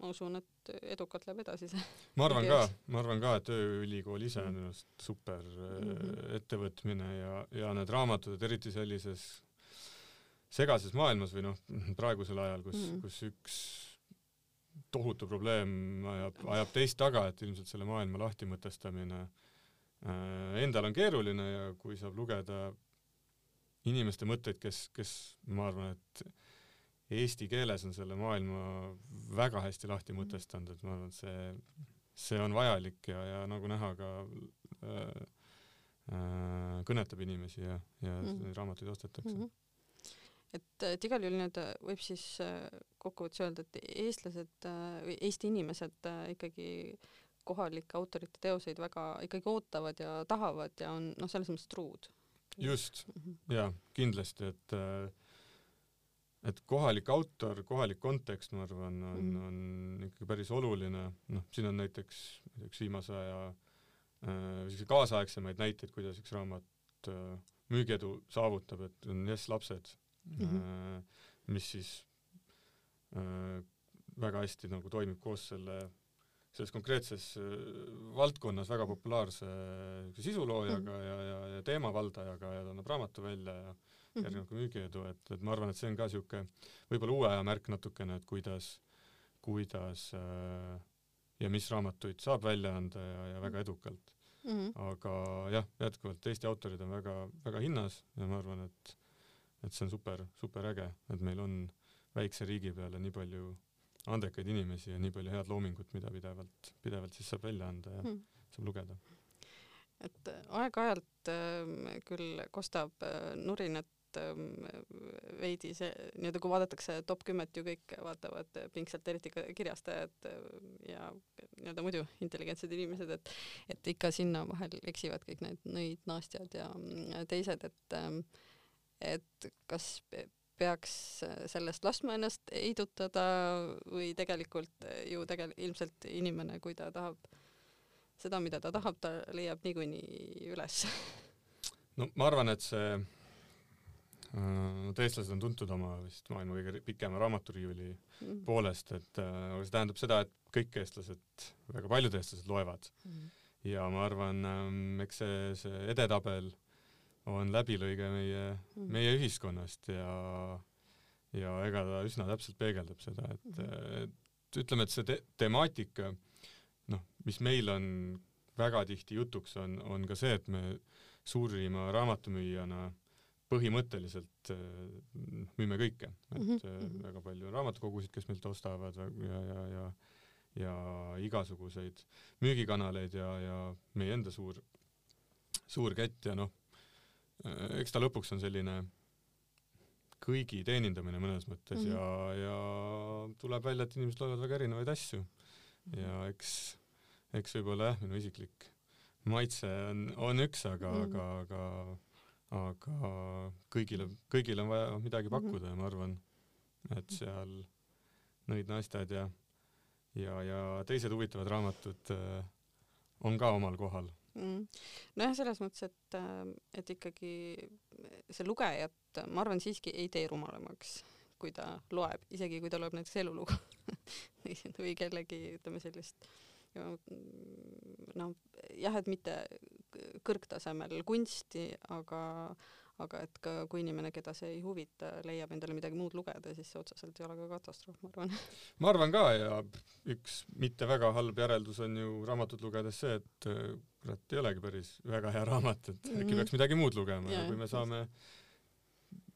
ma usun, et edukalt läheb edasi see. ma arvan ka, ma arvan ka, et ööülikool ise on minu arust super mm -hmm. ettevõtmine ja, ja need raamatud, et eriti sellises segases maailmas või noh, praegusel ajal, kus mm, -hmm. kus üks tohutu probleem ajab, ajab teist taga, et ilmselt selle maailma lahtimõtestamine äh, endal on keeruline ja kui saab lugeda inimeste mõtteid, kes, kes ma arvan, et eesti keeles on selle maailma väga hästi lahti mõtestanud, et ma arvan, et see, see on vajalik ja, ja nagu näha ka äh, äh, kõnetab inimesi ja, ja mm -hmm. raamatuid ostetakse mm. -hmm et, et igal juhul nii-öelda võib siis äh, kokkuvõttes öelda, et eestlased või Eesti inimesed ikkagi kohalike autorite teoseid väga ikkagi ootavad ja tahavad ja on noh, selles mõttes truud. just mm -hmm. ja kindlasti, et et kohalik autor, kohalik kontekst, ma arvan, on mm, -hmm. on ikkagi päris oluline, noh, siin on näiteks üks viimase aja äh, selliseid kaasaegsemaid näiteid, kuidas üks raamat äh, müügiedu saavutab, et on Jess lapsed mm, -hmm. mis siis äh, väga hästi nagu toimib koos selle, selles konkreetses äh, valdkonnas väga populaarse sisuloojaga mm -hmm. ja, ja, ja teemavaldajaga ja ta annab raamatu välja ja järgneb ka müügiedu, et, et ma arvan, et see on ka niisugune võib-olla uue aja märk natukene, et kuidas, kuidas äh, ja mis raamatuid saab välja anda ja, ja väga edukalt mm. -hmm. aga jah, jätkuvalt Eesti autorid on väga, väga hinnas ja ma arvan, et et see on super, super äge, et meil on väikse riigi peale nii palju andekaid inimesi ja nii palju head loomingut, mida pidevalt, pidevalt siis saab välja anda ja mm. saab lugeda. et äh, aeg-ajalt äh, küll kostab äh, nurinat äh, veidi see nii-öelda, kui vaadatakse top kümmet ju kõik vaatavad pingsalt, eriti ka kirjastajad äh, ja nii-öelda muidu intelligentsed inimesed, et et ikka sinna vahel eksivad kõik need nõid, naastjad ja teised, et äh, et kas peaks sellest laskma ennast heidutada või tegelikult ju tegel- ilmselt inimene, kui ta tahab seda, mida ta tahab, ta leiab niikuinii üles. no ma arvan, et see äh, eestlased on tuntud oma vist maailma kõige pikema raamaturiiuli mm. poolest, et äh, see tähendab seda, et kõik eestlased, väga paljud eestlased loevad mm. ja ma arvan äh,, eks see, see edetabel äh, on läbilõige meie mm., meie ühiskonnast ja ja ega ta üsna täpselt peegeldab seda, et mm., et ütleme, et see te temaatika, noh, mis meil on väga tihti jutuks, on, on ka see, et me suurima raamatumüüjana põhimõtteliselt müüme kõike, et mm -hmm. väga palju on raamatukogusid, kes meilt ostavad ja, ja, ja ja igasuguseid müügikanaleid ja, ja meie enda suur, suur kett ja noh, eks ta lõpuks on selline kõigi teenindamine mõnes mõttes mm -hmm. ja, ja tuleb välja, et inimesed loevad väga erinevaid asju ja eks, eks võib-olla jah, minu isiklik maitse on, on üks, aga mm, -hmm. aga, aga aga kõigile, kõigile on vaja midagi mhm. pakkuda mm -hmm. ja ma arvan, et seal Nõid naistad ja ja, ja teised huvitavad raamatud äh, on ka omal kohal mm.. nojah, selles mõttes, et, äh, et ikkagi see lugejat, ma arvan, siiski ei tee rumalamaks, kui ta loeb, isegi kui ta loeb näiteks elulugu või kellegi, ütleme sellist noh, jah, et mitte kõrgtasemel kunsti, aga aga et ka kui inimene, keda see ei huvita, leiab endale midagi muud lugeda, siis see otseselt ei ole ka katastroof, ma arvan. ma arvan ka ja üks mitte väga halb järeldus on ju raamatut lugedes see, et kurat, ei olegi päris väga hea raamat, et äkki mm -hmm. peaks midagi muud lugema ja, ja kui me saame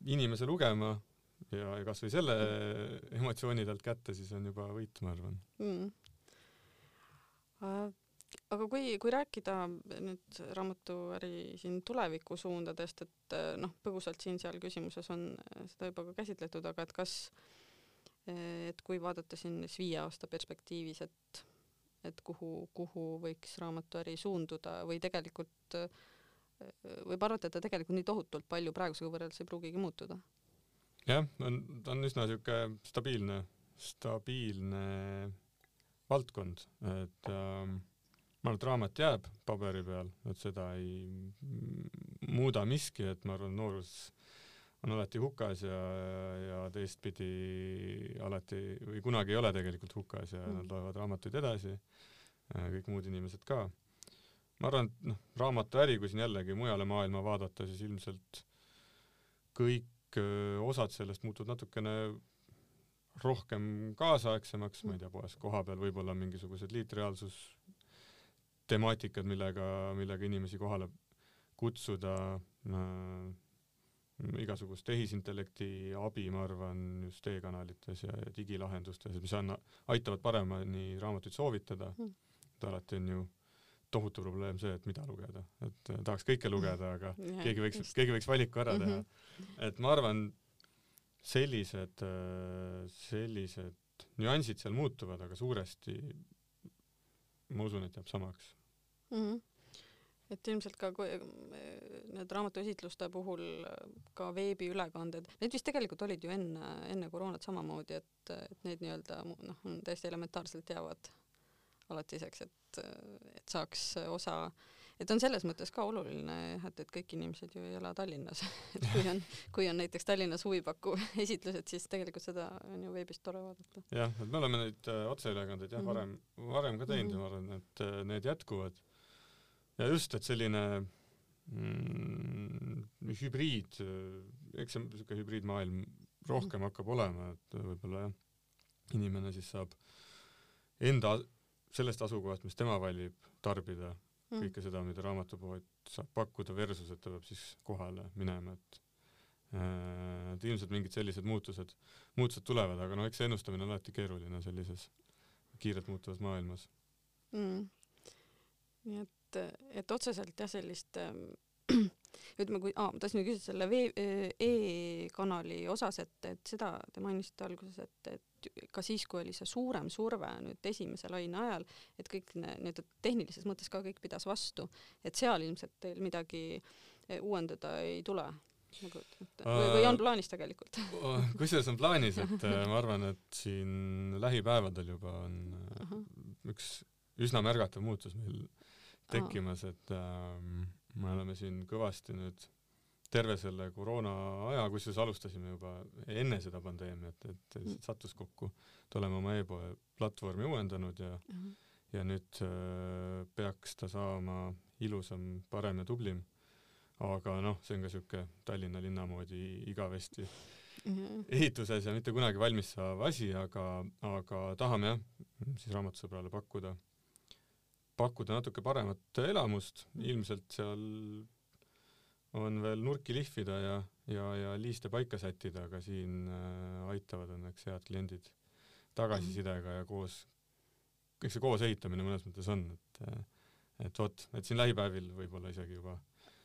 inimese lugema ja, ja kasvõi selle emotsiooni talt kätte, siis on juba võit, ma arvan mm. Aga kui, kui rääkida nüüd raamatuäri siin tulevikusuundadest, et noh, põgusalt siin-seal küsimuses on seda juba ka käsitletud, aga et kas, et kui vaadata siin siis viie aasta perspektiivis, et et kuhu, kuhu võiks raamatuäri suunduda või tegelikult võib arvata, et ta tegelikult nii tohutult palju praegusega võrreldes ei pruugigi muutuda? jah, on, ta on üsna niisugune stabiilne, stabiilne valdkond, et ähm, ma arvan, et raamat jääb paberi peal, et seda ei muuda miski, et ma arvan, noorus on alati hukas ja, ja teistpidi alati või kunagi ei ole tegelikult hukas ja mm. nad loevad raamatuid edasi, kõik muud inimesed ka. ma arvan, et noh, raamatuäri, kui siin jällegi mujale maailma vaadata, siis ilmselt kõik öö, osad sellest muutuvad natukene rohkem kaasaegsemaks, ma ei tea, poes kohapeal võib-olla mingisugused liitreaalsus temaatikad, millega, millega inimesi kohale kutsuda äh,, igasugust tehisintellekti abi, ma arvan, just e-kanalites ja, digilahendustes, mis anna-, aitavad paremini raamatuid soovitada mm., et alati on ju tohutu probleem see, et mida lugeda, et äh, tahaks kõike lugeda, aga yeah, keegi võiks, keegi võiks valiku ära teha mm. -hmm. et ma arvan, sellised, äh, sellised nüansid seal muutuvad, aga suuresti ma usun, et jääb samaks mm. -hmm et ilmselt ka kui need raamatuesitluste puhul ka veebiülekanded, need vist tegelikult olid ju enne, enne koroonat samamoodi, et, et need nii-öelda noh, täiesti elementaarselt jäävad alatiseks, et, et saaks osa et on selles mõttes ka oluline jah, et, et kõik inimesed ju ei ela Tallinnas et kui on, kui on näiteks Tallinnas huvipakkuv esitlused, siis tegelikult seda on ju veebist tore vaadata. jah, et me oleme neid äh, otseülekandeid jah -hmm. varem, varem ka teinud mm -hmm. ja ma arvan, et äh, need jätkuvad. Ja just, et selline mm, hübriid, eks see niisugune hübriidmaailm rohkem hakkab olema, et võib-olla jah, inimene siis saab enda sellest asukohast, mis tema valib, tarbida mm. kõike seda, mida raamatupood saab pakkuda versus, et ta peab siis kohale minema, et äh, et ilmselt mingid sellised muutused, muutused tulevad, aga noh, eks see ennustamine on alati keeruline sellises kiirelt muutuvas maailmas mm.. nii et, et otseselt jah, sellist ähm, ütleme, kui, aa, ma tahtsin küsida selle e, e-kanali osas, et, et seda te mainisite alguses, et, et ka siis, kui oli see suurem surve nüüd esimese laine ajal, et kõik nii-öelda tehnilises mõttes ka kõik pidas vastu, et seal ilmselt teil midagi e, uuendada ei tule? nagu, et või, või on plaanis tegelikult kusjuures on plaanis, et äh, ma arvan, et siin lähipäevadel juba on uh -huh. üks üsna märgatav muutus meil tekkimas, et ähm, me oleme siin kõvasti nüüd terve selle koroona aja, kusjuures alustasime juba enne seda pandeemiat, et mm. sattus kokku, et oleme oma e-poe platvormi uuendanud ja mm -hmm. ja nüüd äh, peaks ta saama ilusam, parem ja tublim. aga noh, see on ka siuke Tallinna linna moodi igavesti mm -hmm. ehituses ja mitte kunagi valmis saav asi, aga, aga tahame jah, siis raamatusõbrale pakkuda pakkuda natuke paremat elamust, ilmselt seal on veel nurki lihvida ja, ja, ja liiste paika sättida, aga siin äh, aitavad õnneks head kliendid tagasisidega ja koos, kõik see koos ehitamine mõnes mõttes on, et äh, et vot, et siin lähipäevil võib-olla isegi juba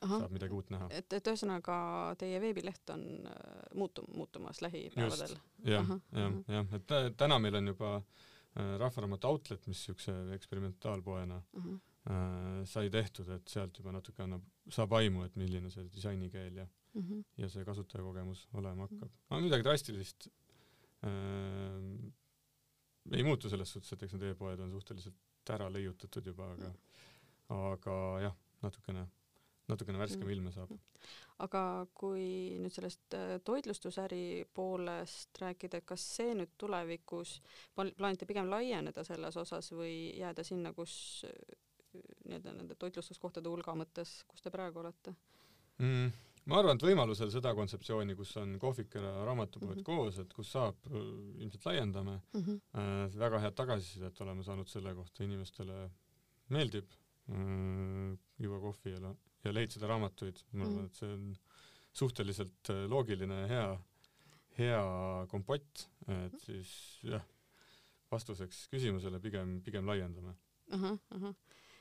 Aha. saab midagi uut näha. et, et ühesõnaga teie veebileht on äh, muutu-, muutumas lähipäevadel? jah, jah, jah, et täna meil on juba äh, Äh, Rahvaraamatu Outlet, mis niisuguse eksperimentaalpoena uh -huh. äh, sai tehtud, et sealt juba natuke annab, saab aimu, et milline see disainikeel ja uh, -huh. ja see kasutajakogemus olema hakkab. aga midagi drastilist äh, ei muutu selles suhtes, et eks need e-poed on suhteliselt ära leiutatud juba, aga, aga jah, natukene natukene värskem ilme saab. aga kui nüüd sellest äh, toitlustusäri poolest rääkida, et kas see nüüd tulevikus plaanite pigem laieneda selles osas või jääda sinna, kus äh, nii-öelda nende toitlustuskohtade hulga mõttes, kus te praegu olete mm,? ma arvan, et võimalusel seda kontseptsiooni, kus on kohvik ja raamatupoed mm -hmm. koos, et kus saab, äh, ilmselt laiendame mm. -hmm. Äh, väga head tagasisidet oleme saanud selle kohta, inimestele meeldib äh, juua kohvi ja ja leid seda raamatuid, ma arvan mm., et see on suhteliselt äh, loogiline ja hea, hea kompott, et siis jah, vastuseks küsimusele pigem, pigem laiendame uh -huh.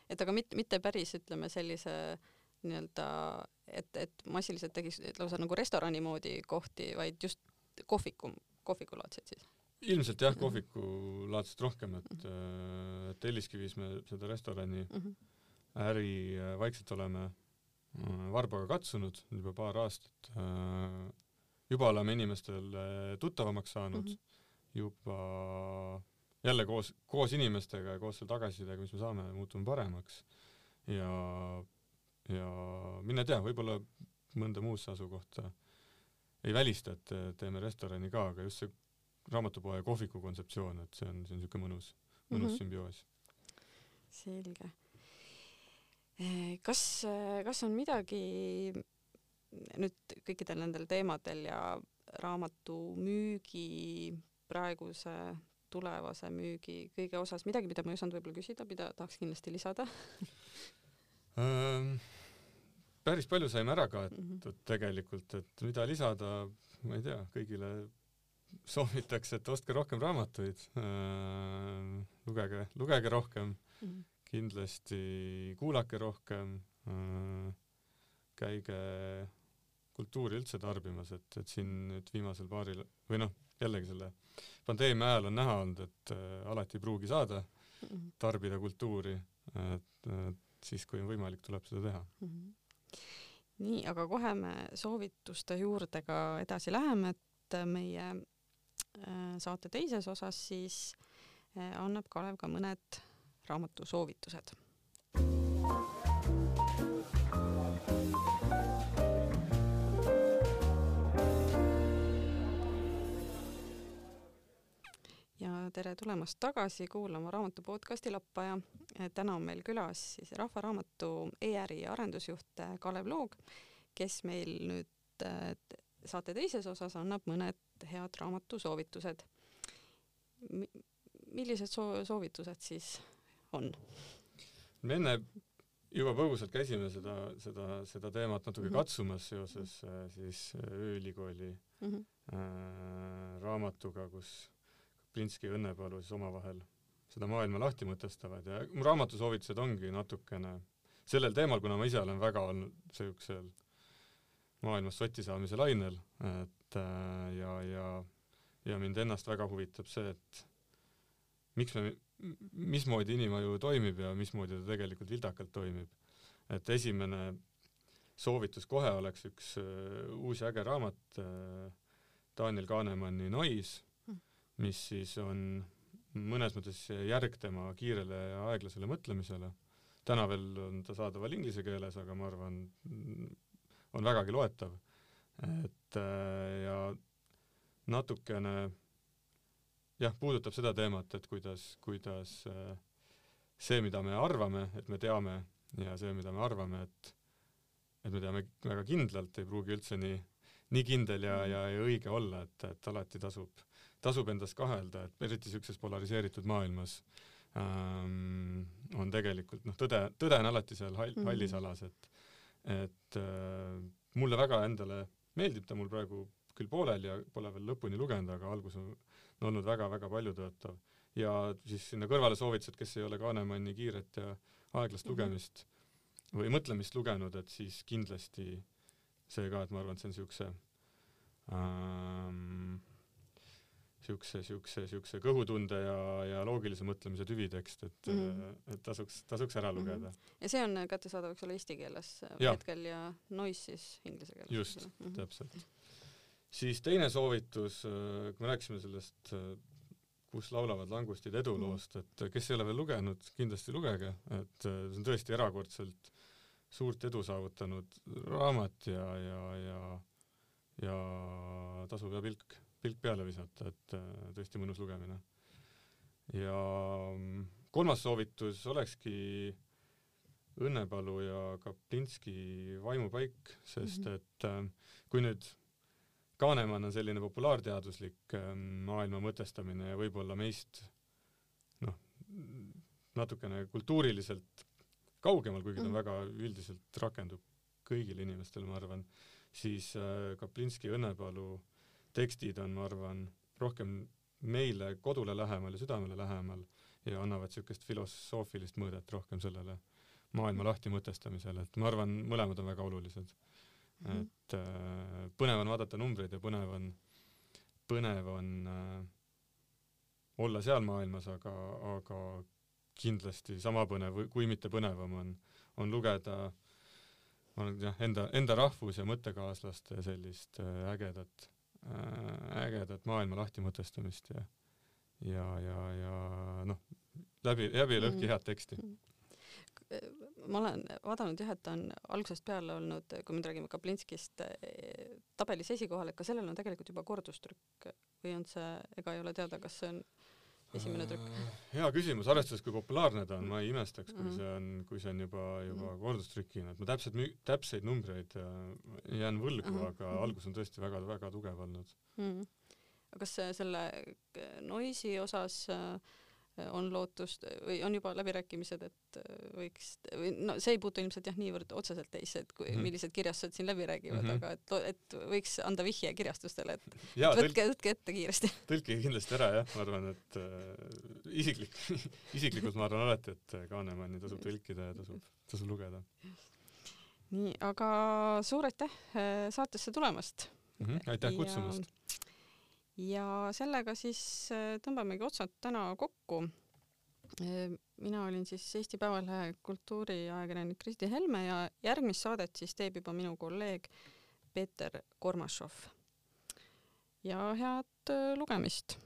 et aga mitte, mitte päris ütleme sellise nii-öelda, et, et massiliselt tegiks lausa nagu restorani moodi kohti, vaid just kohviku, kohvikulaadsed siis? ilmselt jah, kohvikulaadsed rohkem, et, äh, et Telliskivis me seda restorani uh -huh. Äri äh, vaikselt oleme Äh, Varbaga katsunud juba paar aastat. Äh, juba oleme inimestele tuttavamaks saanud mm, -hmm. juba jälle koos, koos inimestega ja koos selle tagasisidega, mis me saame, muutume paremaks. ja, ja mine tea, võib-olla mõnda muusse asukohta ei välista, et teeme restorani ka, aga just see raamatupoe ja kohviku kontseptsioon, et see on, see on niisugune mõnus, mõnus mm -hmm. sümbioos. selge. Kas, kas on midagi nüüd kõikidel nendel teemadel ja raamatu müügi praeguse tulevase müügi kõige osas midagi, mida ma ei osanud võib-olla küsida, mida tahaks kindlasti lisada ähm, päris palju saime ära kaetud mm -hmm. tegelikult, et mida lisada, ma ei tea, kõigile soovitakse, et ostke rohkem raamatuid äh,, lugege, lugege rohkem mm, -hmm. Kindlasti kuulake rohkem äh,, käige kultuuri üldse tarbimas, et, et siin nüüd viimasel paaril või noh, jällegi selle pandeemia ajal on näha olnud, et äh, alati ei pruugi saada -hmm. tarbida kultuuri, et, et siis, kui on võimalik, tuleb seda teha mm. -hmm nii, aga kohe me soovituste juurde ka edasi läheme, et meie äh, saate teises osas siis äh, annab Kalev ka mõned raamatusoovitused ja tere tulemast tagasi kuulama raamatu podcasti Lappaja. täna on meil külas siis Rahva Raamatu ERi arendusjuht Kalev Loog, kes meil nüüd saate teises osas annab mõned head raamatusoovitused. millised soo-, soovitused siis on? me enne juba põgusalt käisime seda, seda, seda teemat natuke mm -hmm. katsumas seoses äh, siis ööülikooli mm -hmm. äh, raamatuga, kus Plinski ja Õnnepalu siis omavahel seda maailma lahti mõtestavad ja mu raamatusoovitused ongi natukene sellel teemal, kuna ma ise olen väga olnud siuksel maailmas soti saamise lainel, et äh, ja, ja, ja mind ennast väga huvitab see, et miks me, mismoodi inimaju toimib ja mismoodi ta tegelikult vildakalt toimib. et esimene soovitus kohe oleks üks uh, uus ja äge raamat uh, Daniel Kahnemanni Nois mis siis on mõnes mõttes järg tema kiirele ja aeglasele mõtlemisele. täna veel on ta saadaval inglise keeles, aga ma arvan, on vägagi loetav. et äh, ja natukene jah, puudutab seda teemat, et kuidas, kuidas äh, see, mida me arvame, et me teame ja see, mida me arvame, et et me teame väga kindlalt, ei pruugi üldse nii, nii kindel ja, ja, ja õige olla, et, et alati tasub tasub endas kahelda, et eriti niisuguses polariseeritud maailmas ähm, on tegelikult noh, tõde, tõde on alati seal hall, mhm. hallis alas, et et äh, mulle väga endale meeldib ta mul praegu küll pooleli ja pole veel lõpuni lugenud, aga algus on, on olnud väga-väga paljutõotav. ja siis sinna kõrvale soovitused, kes ei ole Kahnemanni kiiret ja aeglast -hmm. lugemist või mõtlemist lugenud, et siis kindlasti see ka, et ma arvan, et see on niisuguse ähm, siukse, siukse, siukse kõhutunde ja, ja loogilise mõtlemise tüvitekst, et mm, -hmm. et tasuks, tasuks ära lugeda mm. -hmm. ja see on kättesaadav, eks ole, eesti keeles ja. hetkel ja Noise siis inglise keeles. just, mm -hmm. Siis teine soovitus, kui me rääkisime sellest kus laulavad langustid eduloost, mhm. et kes ei ole veel lugenud, kindlasti lugege, et see on tõesti erakordselt suurt edu saavutanud raamat ja, ja, ja, ja tasub hea pilk pilk peale visata, et äh, tõesti mõnus lugemine. ja mm, kolmas soovitus olekski Õnnepalu ja Kaplinski vaimupaik, sest mhm. et äh, kui nüüd Kahnemann on selline populaarteaduslik äh, maailma mõtestamine ja võib-olla meist noh, natukene kultuuriliselt kaugemal, kuigi ta mm. väga üldiselt rakendub kõigile inimestele, ma arvan, siis Kaplinski Õnnepalu äh, tekstid on, ma arvan, rohkem meile kodule lähemal ja südamele lähemal ja annavad niisugust filosoofilist mõõdet rohkem sellele maailma lahti mõtestamisele, et ma arvan, mõlemad on väga olulised mm. -hmm. et äh, põnev on vaadata numbreid ja põnev on, põnev on äh, olla seal maailmas, aga, aga kindlasti sama põnev, kui mitte põnevam on, on lugeda on jah, enda, enda rahvus- ja mõttekaaslaste sellist äh, ägedat Äh, ägedat maailma lahtimõtestamist ja ja, ja, ja noh, läbi, läbi lõhki mm. head teksti. Ma olen vaadanud jah, et on algusest peale olnud, kui me nüüd räägime Kaplinskist, tabelis esikohal, et ka sellel on tegelikult juba kordustrükk või on see, ega ei ole teada, kas see on esimene trükk? Äh, hea küsimus, arvestades, kui populaarne ta on, ma ei imestaks, kui mm -hmm. see on, kui see on juba, juba mm -hmm. kordustrükina, et ma täpselt, täpseid numbreid äh, jään võlgu mm, -hmm. aga mhm. algus on tõesti väga-väga tugev olnud mm. -hmm. aga kas selle Noisi osas äh, on lootust või on juba läbirääkimised, et äh, võiks või no see ei puutu ilmselt jah niivõrd otseselt teisse, et kui mm -hmm. millised kirjastused siin läbi räägivad mm, -hmm. aga et, et võiks anda vihje kirjastustele, et ja, võtke, võtke ette kiiresti. tõlkige kindlasti ära jah, ma arvan, et äh, isiklik isiklikult ma arvan alati, et Kanemanni tasub tõlkida ja tasub, tasub lugeda. nii, aga suur aitäh äh, saatesse tulemast mm! -hmm, aitäh kutsumast ja ja sellega siis äh, tõmbamegi otsad täna kokku. Äh, mina olin siis Eesti Päevalehe kultuuriajakirjanik Kristi Helme ja järgmist saadet siis teeb juba minu kolleeg Peeter Kormašov. ja head äh, lugemist